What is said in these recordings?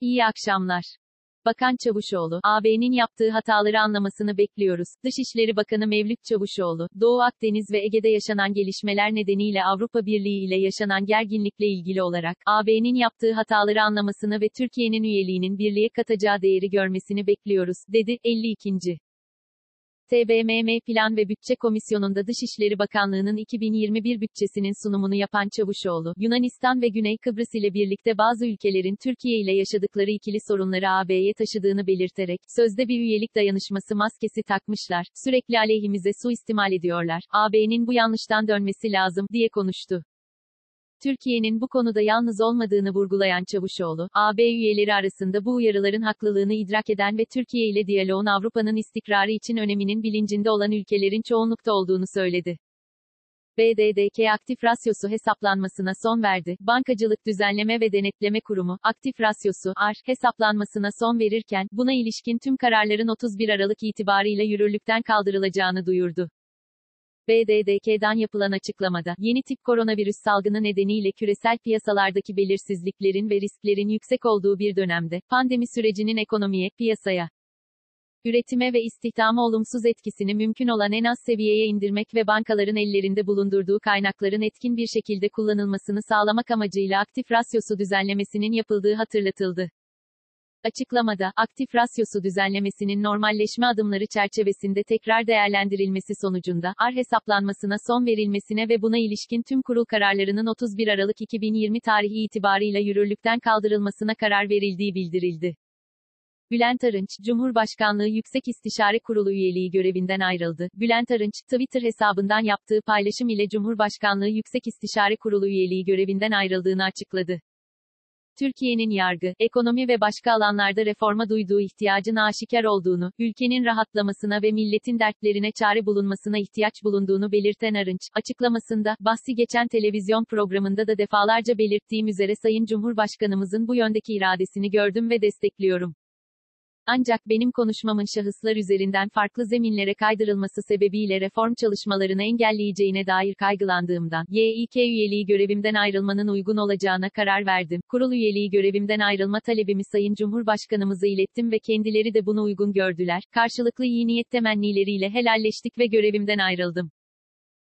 İyi akşamlar. Bakan Çavuşoğlu, AB'nin yaptığı hataları anlamasını bekliyoruz. Dışişleri Bakanı Mevlüt Çavuşoğlu, Doğu Akdeniz ve Ege'de yaşanan gelişmeler nedeniyle Avrupa Birliği ile yaşanan gerginlikle ilgili olarak, AB'nin yaptığı hataları anlamasını ve Türkiye'nin üyeliğinin birliğe katacağı değeri görmesini bekliyoruz, dedi. 52. TBMM Plan ve Bütçe Komisyonu'nda Dışişleri Bakanlığı'nın 2021 bütçesinin sunumunu yapan Çavuşoğlu, Yunanistan ve Güney Kıbrıs ile birlikte bazı ülkelerin Türkiye ile yaşadıkları ikili sorunları AB'ye taşıdığını belirterek, sözde bir üyelik dayanışması maskesi takmışlar, sürekli aleyhimize suistimal ediyorlar, AB'nin bu yanlıştan dönmesi lazım, diye konuştu. Türkiye'nin bu konuda yalnız olmadığını vurgulayan Çavuşoğlu, AB üyeleri arasında bu uyarıların haklılığını idrak eden ve Türkiye ile diyaloğun Avrupa'nın istikrarı için öneminin bilincinde olan ülkelerin çoğunlukta olduğunu söyledi. BDDK aktif rasyosu hesaplanmasına son verdi. Bankacılık Düzenleme ve Denetleme Kurumu, aktif rasyosu, AR, hesaplanmasına son verirken, buna ilişkin tüm kararların 31 Aralık itibarıyla yürürlükten kaldırılacağını duyurdu. BDDK'dan yapılan açıklamada, yeni tip koronavirüs salgını nedeniyle küresel piyasalardaki belirsizliklerin ve risklerin yüksek olduğu bir dönemde, pandemi sürecinin ekonomiye, piyasaya, üretime ve istihdama olumsuz etkisini mümkün olan en az seviyeye indirmek ve bankaların ellerinde bulundurduğu kaynakların etkin bir şekilde kullanılmasını sağlamak amacıyla aktif rasyosu düzenlemesinin yapıldığı hatırlatıldı. Açıklamada, aktif rasyosu düzenlemesinin normalleşme adımları çerçevesinde tekrar değerlendirilmesi sonucunda, AR hesaplanmasına son verilmesine ve buna ilişkin tüm kurul kararlarının 31 Aralık 2020 tarihi itibarıyla yürürlükten kaldırılmasına karar verildiği bildirildi. Bülent Arınç, Cumhurbaşkanlığı Yüksek İstişare Kurulu üyeliği görevinden ayrıldı. Bülent Arınç, Twitter hesabından yaptığı paylaşım ile Cumhurbaşkanlığı Yüksek İstişare Kurulu üyeliği görevinden ayrıldığını açıkladı. Türkiye'nin yargı, ekonomi ve başka alanlarda reforma duyduğu ihtiyacın aşikar olduğunu, ülkenin rahatlamasına ve milletin dertlerine çare bulunmasına ihtiyaç bulunduğunu belirten Arınç, açıklamasında, bahsi geçen televizyon programında da defalarca belirttiğim üzere Sayın Cumhurbaşkanımızın bu yöndeki iradesini gördüm ve destekliyorum. Ancak benim konuşmamın şahıslar üzerinden farklı zeminlere kaydırılması sebebiyle reform çalışmalarını engelleyeceğine dair kaygılandığımdan, YİK üyeliği görevimden ayrılmanın uygun olacağına karar verdim. Kurul üyeliği görevimden ayrılma talebimi Sayın Cumhurbaşkanımıza ilettim ve kendileri de bunu uygun gördüler. Karşılıklı iyi niyet temennileriyle helalleştik ve görevimden ayrıldım.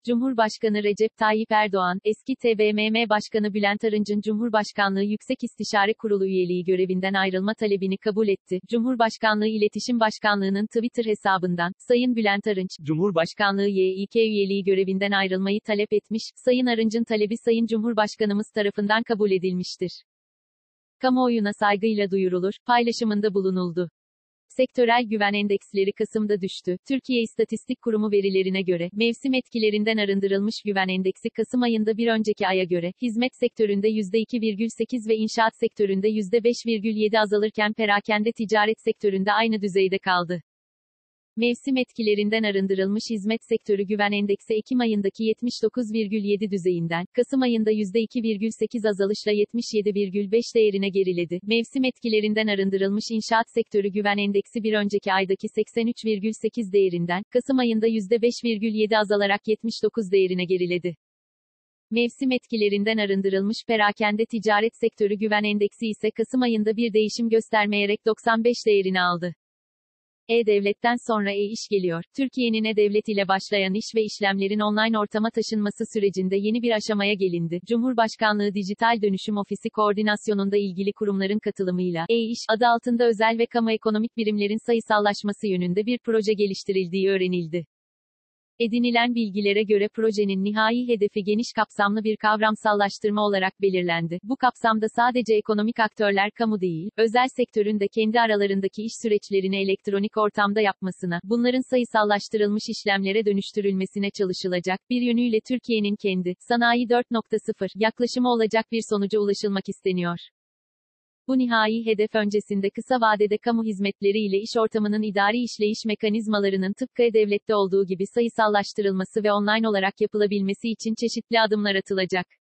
Cumhurbaşkanı Recep Tayyip Erdoğan, eski TBMM Başkanı Bülent Arınç'ın Cumhurbaşkanlığı Yüksek İstişare Kurulu üyeliği görevinden ayrılma talebini kabul etti. Cumhurbaşkanlığı İletişim Başkanlığı'nın Twitter hesabından, Sayın Bülent Arınç, Cumhurbaşkanlığı YİK üyeliği görevinden ayrılmayı talep etmiş, Sayın Arınç'ın talebi Sayın Cumhurbaşkanımız tarafından kabul edilmiştir. Kamuoyuna saygıyla duyurulur, paylaşımında bulunuldu. Sektörel güven endeksleri Kasım'da düştü. Türkiye İstatistik Kurumu verilerine göre, mevsim etkilerinden arındırılmış güven endeksi Kasım ayında bir önceki aya göre, hizmet sektöründe %2,8 ve inşaat sektöründe %5,7 azalırken perakende ticaret sektöründe aynı düzeyde kaldı. Mevsim etkilerinden arındırılmış hizmet sektörü güven endeksi Ekim ayındaki 79,7 düzeyinden, Kasım ayında %2,8 azalışla 77,5 değerine geriledi. Mevsim etkilerinden arındırılmış inşaat sektörü güven endeksi bir önceki aydaki 83,8 değerinden, Kasım ayında %5,7 azalarak 79 değerine geriledi. Mevsim etkilerinden arındırılmış perakende ticaret sektörü güven endeksi ise Kasım ayında bir değişim göstermeyerek 95 değerini aldı. E-Devlet'ten sonra E-İş geliyor. Türkiye'nin E-Devlet ile başlayan iş ve işlemlerin online ortama taşınması sürecinde yeni bir aşamaya gelindi. Cumhurbaşkanlığı Dijital Dönüşüm Ofisi koordinasyonunda ilgili kurumların katılımıyla E-İş adı altında özel ve kamu ekonomik birimlerin sayısallaşması yönünde bir proje geliştirildiği öğrenildi. Edinilen bilgilere göre projenin nihai hedefi geniş kapsamlı bir kavramsallaştırma olarak belirlendi. Bu kapsamda sadece ekonomik aktörler kamu değil, özel sektörün de kendi aralarındaki iş süreçlerini elektronik ortamda yapmasına, bunların sayısallaştırılmış işlemlere dönüştürülmesine çalışılacak. Bir yönüyle Türkiye'nin kendi sanayi 4.0 yaklaşımı olacak bir sonuca ulaşılmak isteniyor. Bu nihai hedef öncesinde kısa vadede kamu hizmetleri ile iş ortamının idari işleyiş mekanizmalarının tıpkı devlette olduğu gibi sayısallaştırılması ve online olarak yapılabilmesi için çeşitli adımlar atılacak.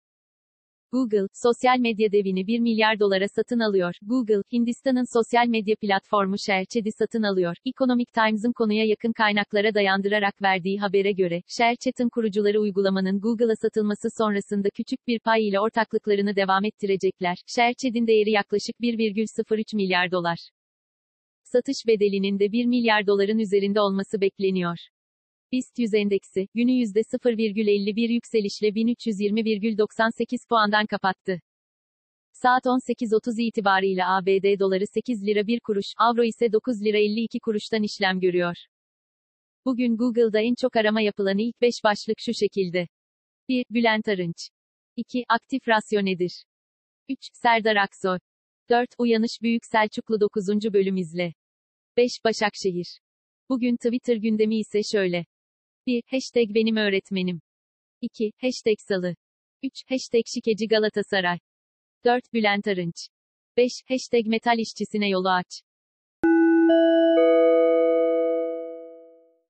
Google, sosyal medya devini 1 milyar dolara satın alıyor. Google, Hindistan'ın sosyal medya platformu ShareChat'i satın alıyor. Economic Times'ın konuya yakın kaynaklara dayandırarak verdiği habere göre, ShareChat'ın kurucuları uygulamanın Google'a satılması sonrasında küçük bir pay ile ortaklıklarını devam ettirecekler. ShareChat'in değeri yaklaşık 1,03 milyar dolar. Satış bedelinin de 1 milyar doların üzerinde olması bekleniyor. BIST 100 endeksi, günü %0,51 yükselişle 1320,98 puandan kapattı. Saat 18.30 itibarıyla ABD doları 8 lira 1 kuruş, avro ise 9 lira 52 kuruştan işlem görüyor. Bugün Google'da en çok arama yapılan ilk 5 başlık şu şekilde. 1. Bülent Arınç. 2. Aktif rasyo nedir? 3. Serdar Aksoy. 4. Uyanış Büyük Selçuklu 9. bölüm izle. 5. Başakşehir. Bugün Twitter gündemi ise şöyle. 1. Hashtag benim öğretmenim. 2. Hashtag salı. 3. Hashtag şikeci Galatasaray. 4. Bülent Arınç. 5. Hashtag metal işçisine yolu aç.